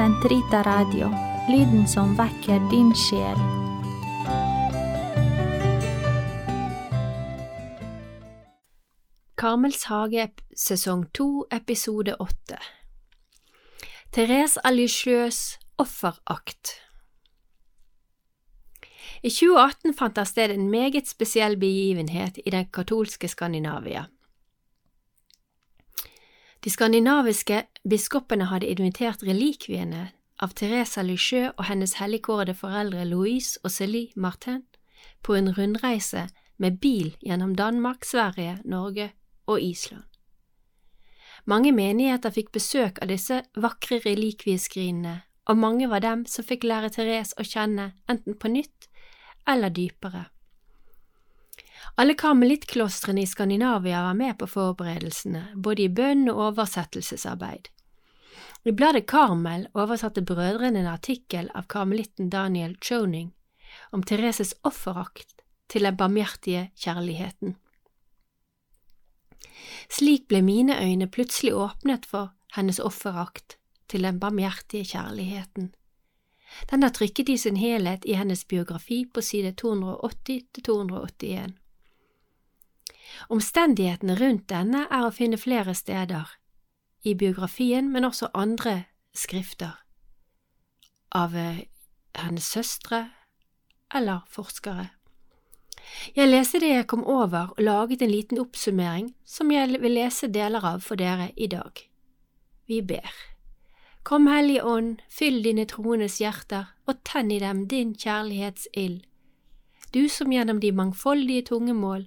Sentrita Radio, lyden som vekker din sjel. Karmels hage sesong to episode åtte Therese Alicieux offerakt I 2018 fant det sted en meget spesiell begivenhet i den katolske Skandinavia. De skandinaviske biskopene hadde invitert relikviene av Teresa Lucheux og hennes helligkårede foreldre Louise og Célie Martin på en rundreise med bil gjennom Danmark, Sverige, Norge og Island. Mange menigheter fikk besøk av disse vakre relikvieskrinene, og mange var dem som fikk lære Therese å kjenne enten på nytt eller dypere. Alle karmelittklostrene i Skandinavia var med på forberedelsene, både i bønn og oversettelsesarbeid. I bladet Karmel oversatte brødrene en artikkel av karmelitten Daniel Choning om Thereses offerakt til den barmhjertige kjærligheten. Slik ble mine øyne plutselig åpnet for hennes offerakt til den barmhjertige kjærligheten. Den er trykket i sin helhet i hennes biografi på side 280 til 281. Omstendighetene rundt denne er å finne flere steder, i biografien, men også andre skrifter, av eh, hennes søstre eller forskere. Jeg leste det jeg kom over og laget en liten oppsummering som jeg vil lese deler av for dere i dag. Vi ber. Kom Hellige Ånd, fyll dine troendes hjerter og tenn i dem din kjærlighetsild, du som gjennom de mangfoldige tungemål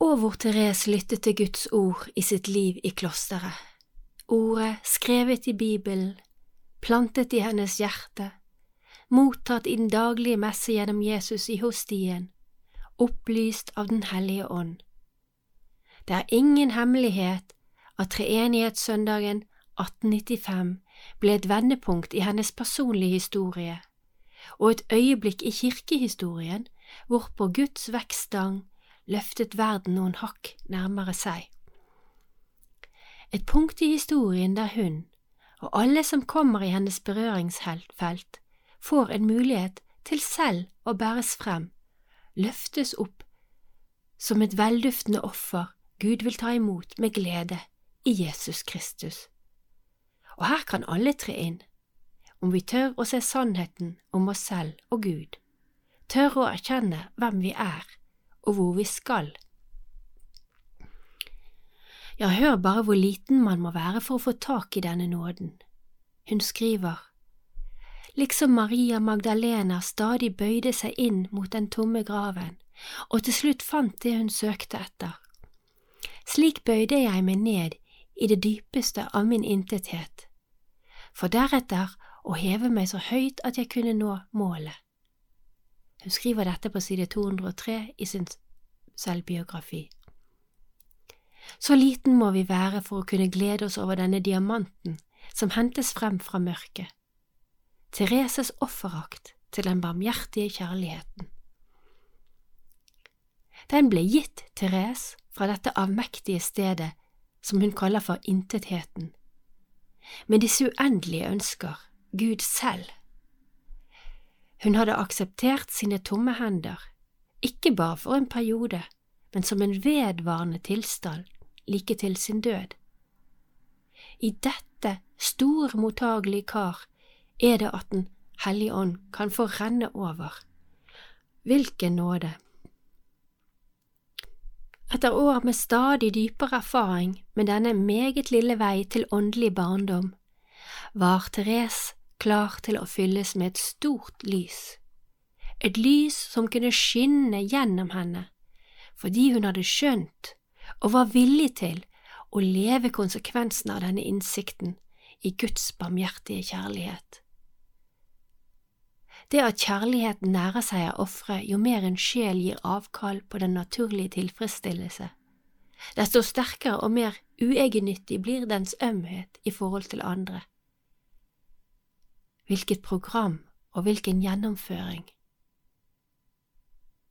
Og hvor Therese lyttet til Guds ord i sitt liv i klosteret. Ordet skrevet i Bibelen, plantet i hennes hjerte, mottatt i den daglige messe gjennom Jesus i hostien, opplyst av Den hellige ånd. Det er ingen hemmelighet at treenighetssøndagen 1895 ble et vendepunkt i hennes personlige historie, og et øyeblikk i kirkehistorien hvorpå Guds vekststang løftet verden noen hakk nærmere seg. Et punkt i historien der hun, og alle som kommer i hennes berøringsfelt, får en mulighet til selv å bæres frem, løftes opp som et velduftende offer Gud vil ta imot med glede i Jesus Kristus. Og her kan alle tre inn, om vi tør å se sannheten om oss selv og Gud, tør å erkjenne hvem vi er og hvor vi skal. Ja, hør bare hvor liten man må være for å få tak i denne nåden. Hun skriver, liksom Maria Magdalena stadig bøyde seg inn mot den tomme graven, og til slutt fant det hun søkte etter. Slik bøyde jeg meg ned i det dypeste av min intethet, for deretter å heve meg så høyt at jeg kunne nå målet. Hun skriver dette på side 203 i sin selvbiografi. Så liten må vi være for å kunne glede oss over denne diamanten som hentes frem fra mørket. Thereses offerakt til den barmhjertige kjærligheten. Den ble gitt Therese fra dette avmektige stedet som hun kaller for intetheten, med disse uendelige ønsker, Gud selv hun hadde akseptert sine tomme hender, ikke bare for en periode, men som en vedvarende tilstand like til sin død. I dette store mottagelige kar er det at Den hellige ånd kan få renne over. Hvilken nåde! Etter år med stadig dypere erfaring med denne meget lille vei til åndelig barndom, var Therese klar til å fylles med et stort lys, et lys som kunne skinne gjennom henne, fordi hun hadde skjønt og var villig til å leve konsekvensen av denne innsikten i Guds barmhjertige kjærlighet. Det at kjærligheten nærer seg av offeret jo mer en sjel gir avkall på den naturlige tilfredsstillelse, desto sterkere og mer uegennyttig blir dens ømhet i forhold til andre. Hvilket program og hvilken gjennomføring!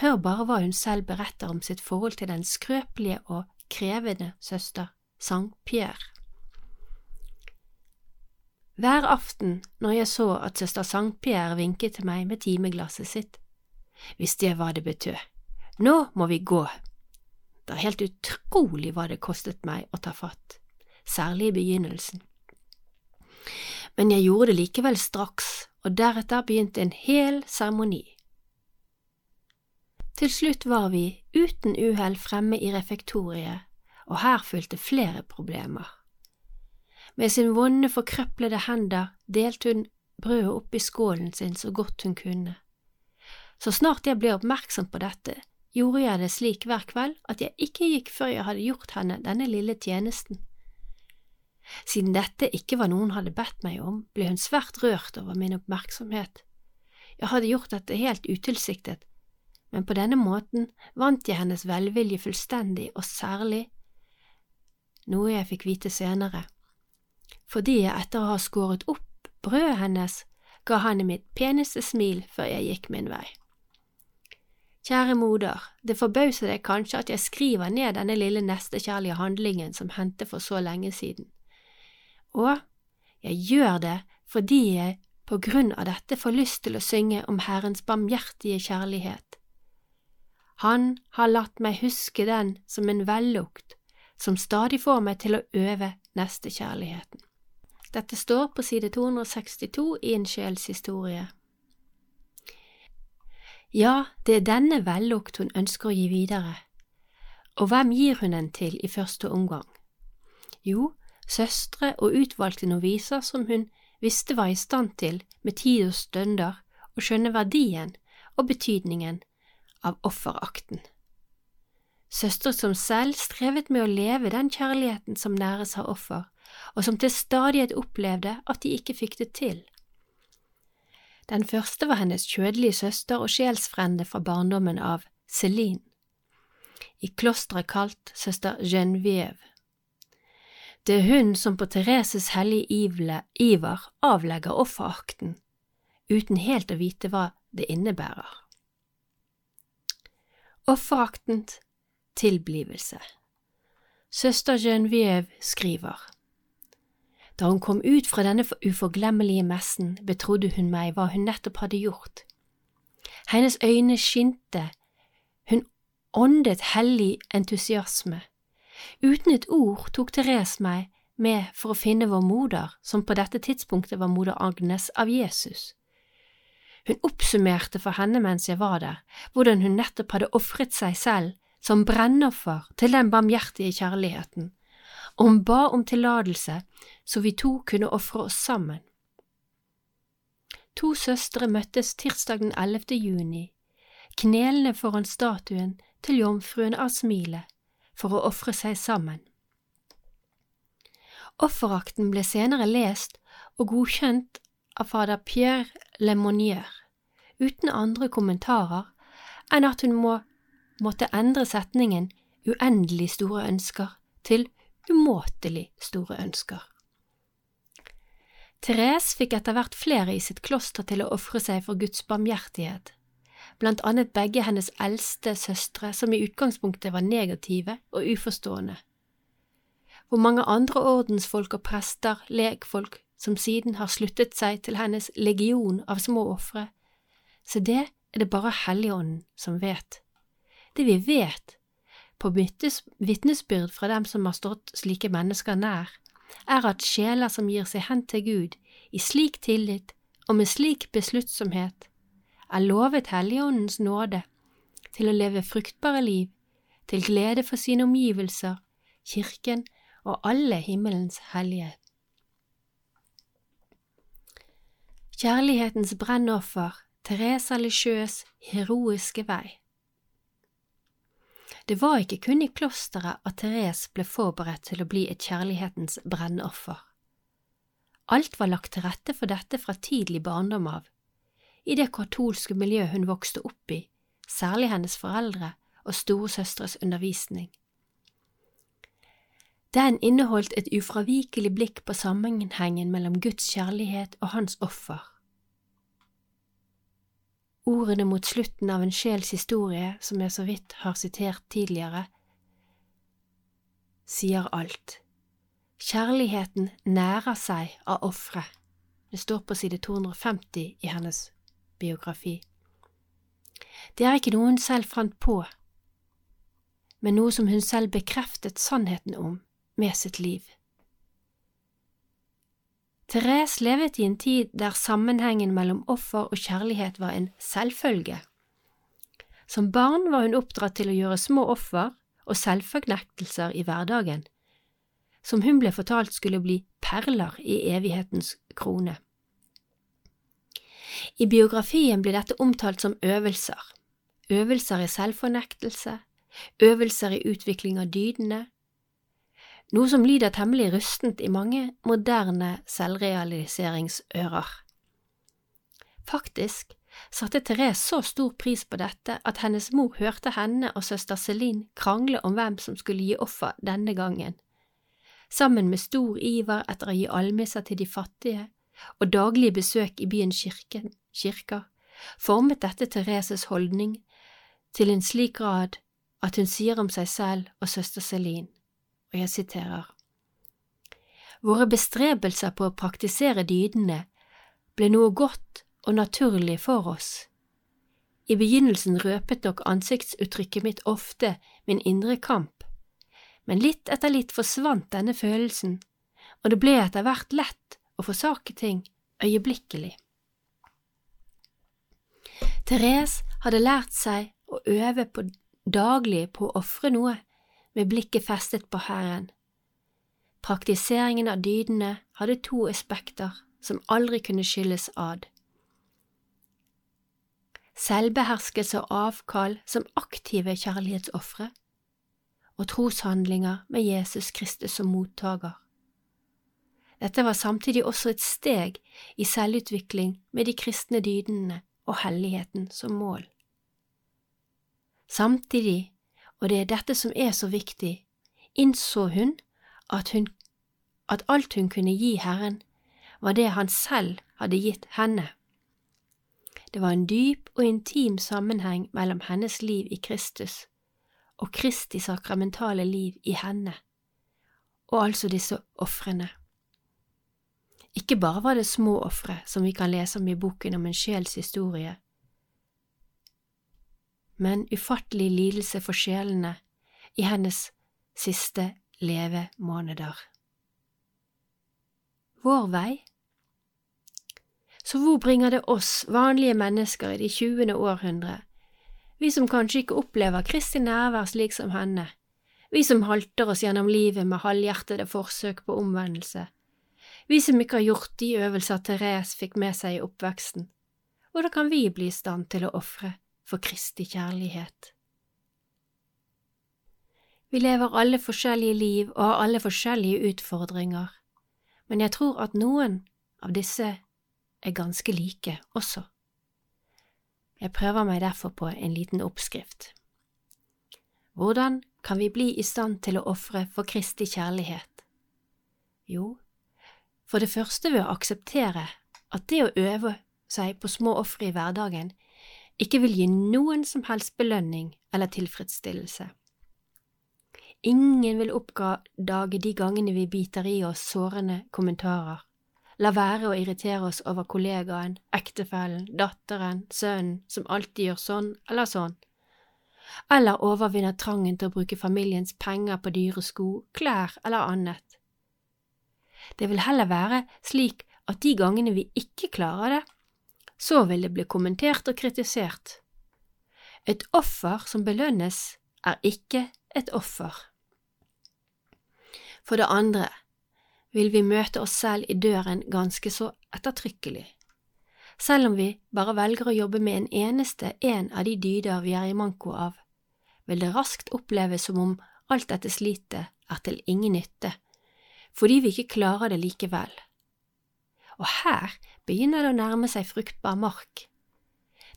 Hør bare hva hun selv beretter om sitt forhold til den skrøpelige og krevende søster, Saint-Pierre. Hver aften når jeg så at søster Saint-Pierre vinket til meg med timeglasset sitt, visste jeg hva det betød. Nå må vi gå. Det er helt utrolig hva det kostet meg å ta fatt, særlig i begynnelsen. Men jeg gjorde det likevel straks, og deretter begynte en hel seremoni. Til slutt var vi uten uhell fremme i refektoriet, og her fulgte flere problemer. Med sin vonde, forkrøplede hender delte hun brødet oppi skålen sin så godt hun kunne. Så snart jeg ble oppmerksom på dette, gjorde jeg det slik hver kveld at jeg ikke gikk før jeg hadde gjort henne denne lille tjenesten. Siden dette ikke var noe hun hadde bedt meg om, ble hun svært rørt over min oppmerksomhet. Jeg hadde gjort dette helt utilsiktet, men på denne måten vant jeg hennes velvilje fullstendig og særlig, noe jeg fikk vite senere fordi jeg etter å ha skåret opp brødet hennes ga henne mitt peneste smil før jeg gikk min vei. Kjære moder, det forbauser deg kanskje at jeg skriver ned denne lille nestekjærlige handlingen som hendte for så lenge siden. Og jeg gjør det fordi jeg på grunn av dette får lyst til å synge om Herrens barmhjertige kjærlighet. Han har latt meg huske den som en vellukt som stadig får meg til å øve nestekjærligheten. Dette står på side 262 i En sjels historie. Ja, det er denne vellukt hun ønsker å gi videre. Og hvem gir hun den til i første omgang? Jo, søstre og utvalgte noviser som hun visste var i stand til, med tid og stunder, å skjønne verdien og betydningen av offerakten. Søstre som selv strevet med å leve den kjærligheten som næres av offer, og som til stadighet opplevde at de ikke fikk det til. Den første var hennes kjødelige søster og sjelsfrende fra barndommen av, Celine, i klosteret kalt søster Genevieve. Det er hun som på Thereses hellige iver avlegger offerakten, uten helt å vite hva det innebærer. Offeraktent tilblivelse Søster Genevieve skriver. Da hun kom ut fra denne uforglemmelige messen, betrodde hun meg hva hun nettopp hadde gjort. Hennes øyne skinte, hun åndet hellig entusiasme. Uten et ord tok Therese meg med for å finne vår moder, som på dette tidspunktet var moder Agnes av Jesus. Hun oppsummerte for henne mens jeg var der, hvordan hun nettopp hadde ofret seg selv som brennoffer til den barmhjertige kjærligheten, og hun ba om tillatelse så vi to kunne ofre oss sammen. To søstre møttes tirsdag den 11. juni, knelende foran statuen til jomfruen av smilet, for å ofre seg sammen. Offerakten ble senere lest og godkjent av fader Pierre Lemonnier, uten andre kommentarer enn at hun må, måtte endre setningen uendelig store ønsker til umåtelig store ønsker. Therese fikk etter hvert flere i sitt kloster til å ofre seg for Guds barmhjertighet, blant annet begge hennes eldste søstre, som i utgangspunktet var negative og uforstående. Hvor mange andre ordensfolk og prester, lekfolk, som siden har sluttet seg til hennes legion av små ofre, så det er det bare Helligånden som vet. Det vi vet, på vitnesbyrd fra dem som har stått slike mennesker nær, er at sjeler som gir seg hen til Gud i slik tillit og med slik besluttsomhet, er lovet Helligåndens nåde til å leve fruktbare liv, til glede for sine omgivelser, kirken og alle himmelens hellige. Kjærlighetens brennoffer, Teresa Lisieux heroiske vei. Det var ikke kun i klosteret at Therese ble forberedt til å bli et kjærlighetens brennoffer. Alt var lagt til rette for dette fra tidlig barndom av. i det katolske miljøet hun vokste opp i, særlig hennes foreldre og storesøstres undervisning. Den inneholdt et ufravikelig blikk på sammenhengen mellom Guds kjærlighet og hans offer. Ordene mot slutten av en sjels historie, som jeg så vidt har sitert tidligere, sier alt. Kjærligheten nærer seg av offeret. Det står på side 250 i hennes biografi. Det er ikke noe hun selv fant på, men noe som hun selv bekreftet sannheten om med sitt liv. Therese levet i en tid der sammenhengen mellom offer og kjærlighet var en selvfølge. Som barn var hun oppdratt til å gjøre små offer og selvfornektelser i hverdagen, som hun ble fortalt skulle bli perler i evighetens krone. I biografien blir dette omtalt som øvelser, øvelser i selvfornektelse, øvelser i utvikling av dydene, noe som lyder temmelig rustent i mange moderne selvrealiseringsører. Faktisk satte Therese så stor pris på dette at hennes mor hørte henne og søster Celine krangle om hvem som skulle gi offer denne gangen. Sammen med stor iver etter å gi almisser til de fattige og daglige besøk i byens kirken, kirker, formet dette Thereses holdning til en slik grad at hun sier om seg selv og søster Celine, og jeg siterer, Våre bestrebelser på å praktisere dydene ble noe godt og naturlig for oss. I begynnelsen røpet nok ansiktsuttrykket mitt ofte min indre kamp, men litt etter litt forsvant denne følelsen, og det ble etter hvert lett å forsake ting øyeblikkelig. Therese hadde lært seg å øve på daglig på å ofre noe med blikket festet på Herren. Praktiseringen av dydene hadde to aspekter som aldri kunne skilles ad. Selvbeherskelse og avkall som aktive kjærlighetsofre, og troshandlinger med Jesus Kristus som mottaker. Dette var samtidig også et steg i selvutvikling med de kristne dydene og helligheten som mål. Samtidig, og det er dette som er så viktig, innså hun at, hun at alt hun kunne gi Herren, var det han selv hadde gitt henne. Det var en dyp og intim sammenheng mellom hennes liv i Kristus og Kristi sakramentale liv i henne, og altså disse ofrene. Ikke bare var det små ofre som vi kan lese om i boken om en sjels historie, men ufattelig lidelse for sjelene i hennes siste levemåneder. Vår vei? Så hvor bringer det oss, vanlige mennesker i det tjuende århundre, vi som kanskje ikke opplever Kristi nærvær slik som henne, vi som halter oss gjennom livet med halvhjertede forsøk på omvendelse, vi som ikke har gjort de øvelser Therese fikk med seg i oppveksten, hvordan kan vi bli i stand til å ofre for Kristi kjærlighet? Vi lever alle forskjellige liv og har alle forskjellige utfordringer, men jeg tror at noen av disse er ganske like også. Jeg prøver meg derfor på en liten oppskrift. Hvordan kan vi bli i stand til å ofre for Kristi kjærlighet? Jo, for det første ved å akseptere at det å øve seg på små ofre i hverdagen ikke vil gi noen som helst belønning eller tilfredsstillelse. Ingen vil oppdage de gangene vi biter i oss sårende kommentarer, la være å irritere oss over kollegaen, ektefellen, datteren, sønnen som alltid gjør sånn eller sånn, eller overvinner trangen til å bruke familiens penger på dyre sko, klær eller annet det vil heller være slik at de gangene vi ikke klarer det, så vil det bli kommentert og kritisert. Et offer som belønnes, er ikke et offer. For det andre vil vi møte oss selv i døren ganske så ettertrykkelig. Selv om vi bare velger å jobbe med en eneste en av de dyder vi er i manko av, vil det raskt oppleves som om alt dette slitet er til ingen nytte fordi vi ikke klarer det likevel. Og her begynner det å nærme seg fruktbar mark,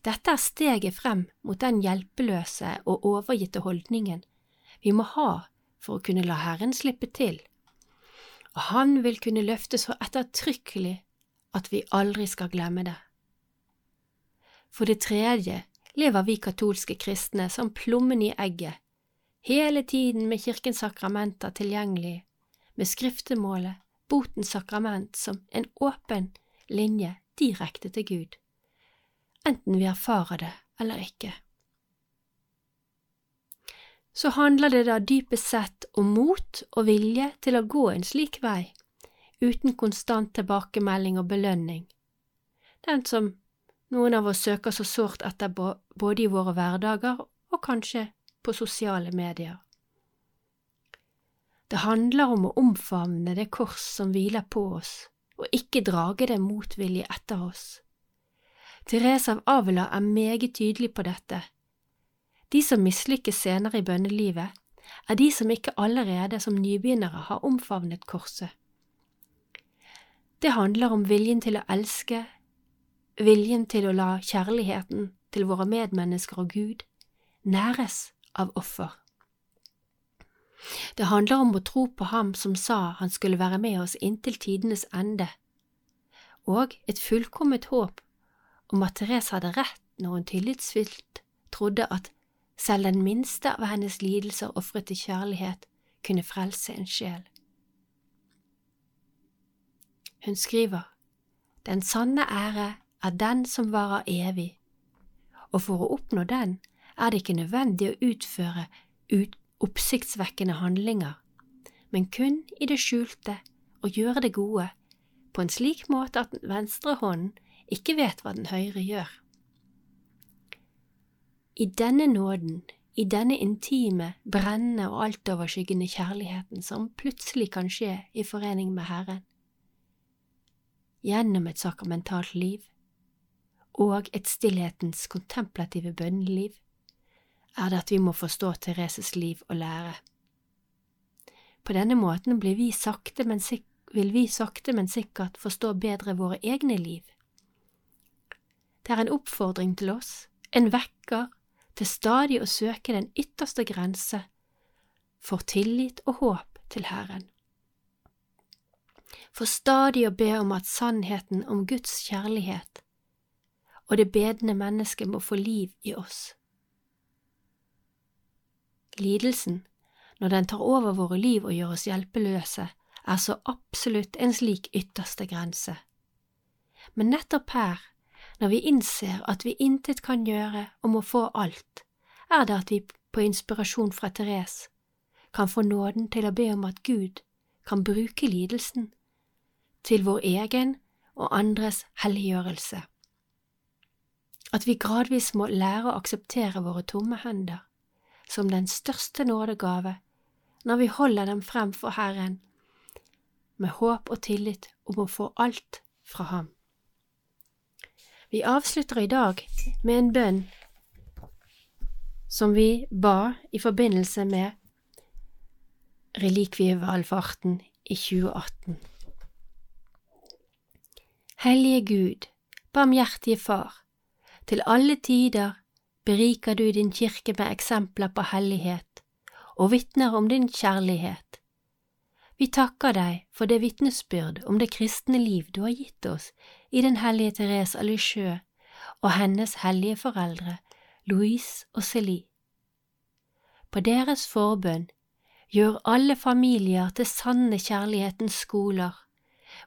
Dette er steget frem mot den hjelpeløse og overgitte holdningen vi må ha for å kunne la Herren slippe til, og Han vil kunne løfte så ettertrykkelig at vi aldri skal glemme det. For det tredje lever vi katolske kristne som plommen i egget, hele tiden med kirkens sakramenter tilgjengelig, med skriftemålet, botens sakrament som en åpen linje direkte til Gud, enten vi erfarer det eller ikke. Så handler det da dypest sett om mot og vilje til å gå en slik vei, uten konstant tilbakemelding og belønning, den som noen av oss søker så sårt etter både i våre hverdager og kanskje på sosiale medier. Det handler om å omfavne det kors som hviler på oss, og ikke drage det motvilje etter oss. Therese av Avila er meget tydelig på dette. De som mislykkes senere i bønnelivet, er de som ikke allerede som nybegynnere har omfavnet korset. Det handler om viljen til å elske, viljen til å la kjærligheten til våre medmennesker og Gud næres av offer. Det handler om å tro på Ham som sa han skulle være med oss inntil tidenes ende, og et fullkomment håp om at Therese hadde rett når hun tillitsfylt trodde at selv den minste av hennes lidelser ofret til kjærlighet kunne frelse en sjel. Hun skriver, Den sanne ære er den som varer evig, og for å oppnå den er det ikke nødvendig å utføre ut oppsiktsvekkende handlinger, men kun i det skjulte og gjøre det gode på en slik måte at den venstre hånden ikke vet hva den høyre gjør. I denne nåden, i denne intime, brennende og altoverskyggende kjærligheten som plutselig kan skje i forening med Herren, gjennom et sakramentalt liv, og et stillhetens kontemplative bønneliv, er det at vi må forstå Thereses liv og lære. På denne måten vi men vil vi sakte, men sikkert forstå bedre våre egne liv. Det er en oppfordring til oss, en vekker, til stadig å søke den ytterste grense for tillit og håp til Herren. For stadig å be om at sannheten om Guds kjærlighet og det bedende mennesket må få liv i oss. Lidelsen, når den tar over våre liv og gjør oss hjelpeløse, er så absolutt en slik ytterste grense. Men nettopp her, når vi innser at vi intet kan gjøre og må få alt, er det at vi på inspirasjon fra Therese kan få nåden til å be om at Gud kan bruke lidelsen til vår egen og andres helliggjørelse at vi gradvis må lære å akseptere våre tomme hender som den største nådegave når vi holder dem frem for Herren med håp og tillit om å få alt fra Ham. Vi avslutter i dag med en bønn som vi ba i forbindelse med relikvievalfarten i 2018. Hellige Gud, barmhjertige Far, til alle tider beriker du din kirke med eksempler på hellighet og vitner om din kjærlighet. Vi takker deg for det vitnesbyrd om det kristne liv du har gitt oss i Den hellige Therese av og hennes hellige foreldre Louise og Celie. På deres forbønn gjør alle familier til sanne kjærlighetens skoler,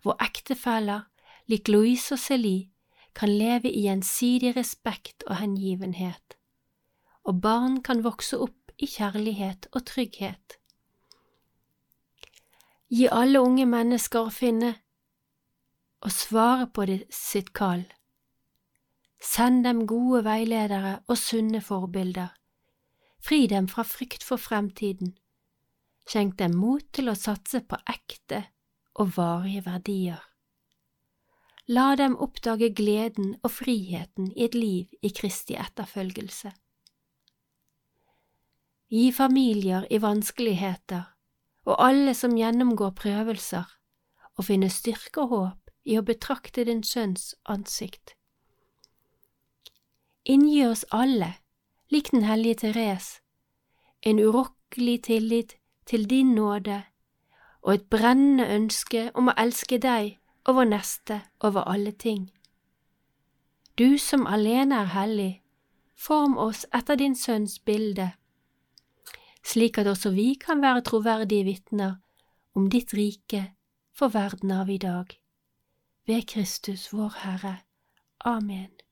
hvor ektefeller lik Louise og Celie kan leve i gjensidig respekt og hengivenhet, og barn kan vokse opp i kjærlighet og trygghet. Gi alle unge mennesker å finne og svare på sitt kall. Send dem gode veiledere og sunne forbilder. Fri dem fra frykt for fremtiden. Skjenk dem mot til å satse på ekte og varige verdier. La dem oppdage gleden og friheten i et liv i Kristi etterfølgelse. Gi familier i vanskeligheter og alle som gjennomgår prøvelser, å finne styrke og håp i å betrakte din sønns ansikt. inngi oss alle, lik den hellige Therese, en urokkelig tillit til din nåde og et brennende ønske om å elske deg og vår neste over alle ting. Du som alene er hellig, form oss etter din Sønns bilde, slik at også vi kan være troverdige vitner om ditt rike for verden av i dag. Ved Kristus vår Herre. Amen.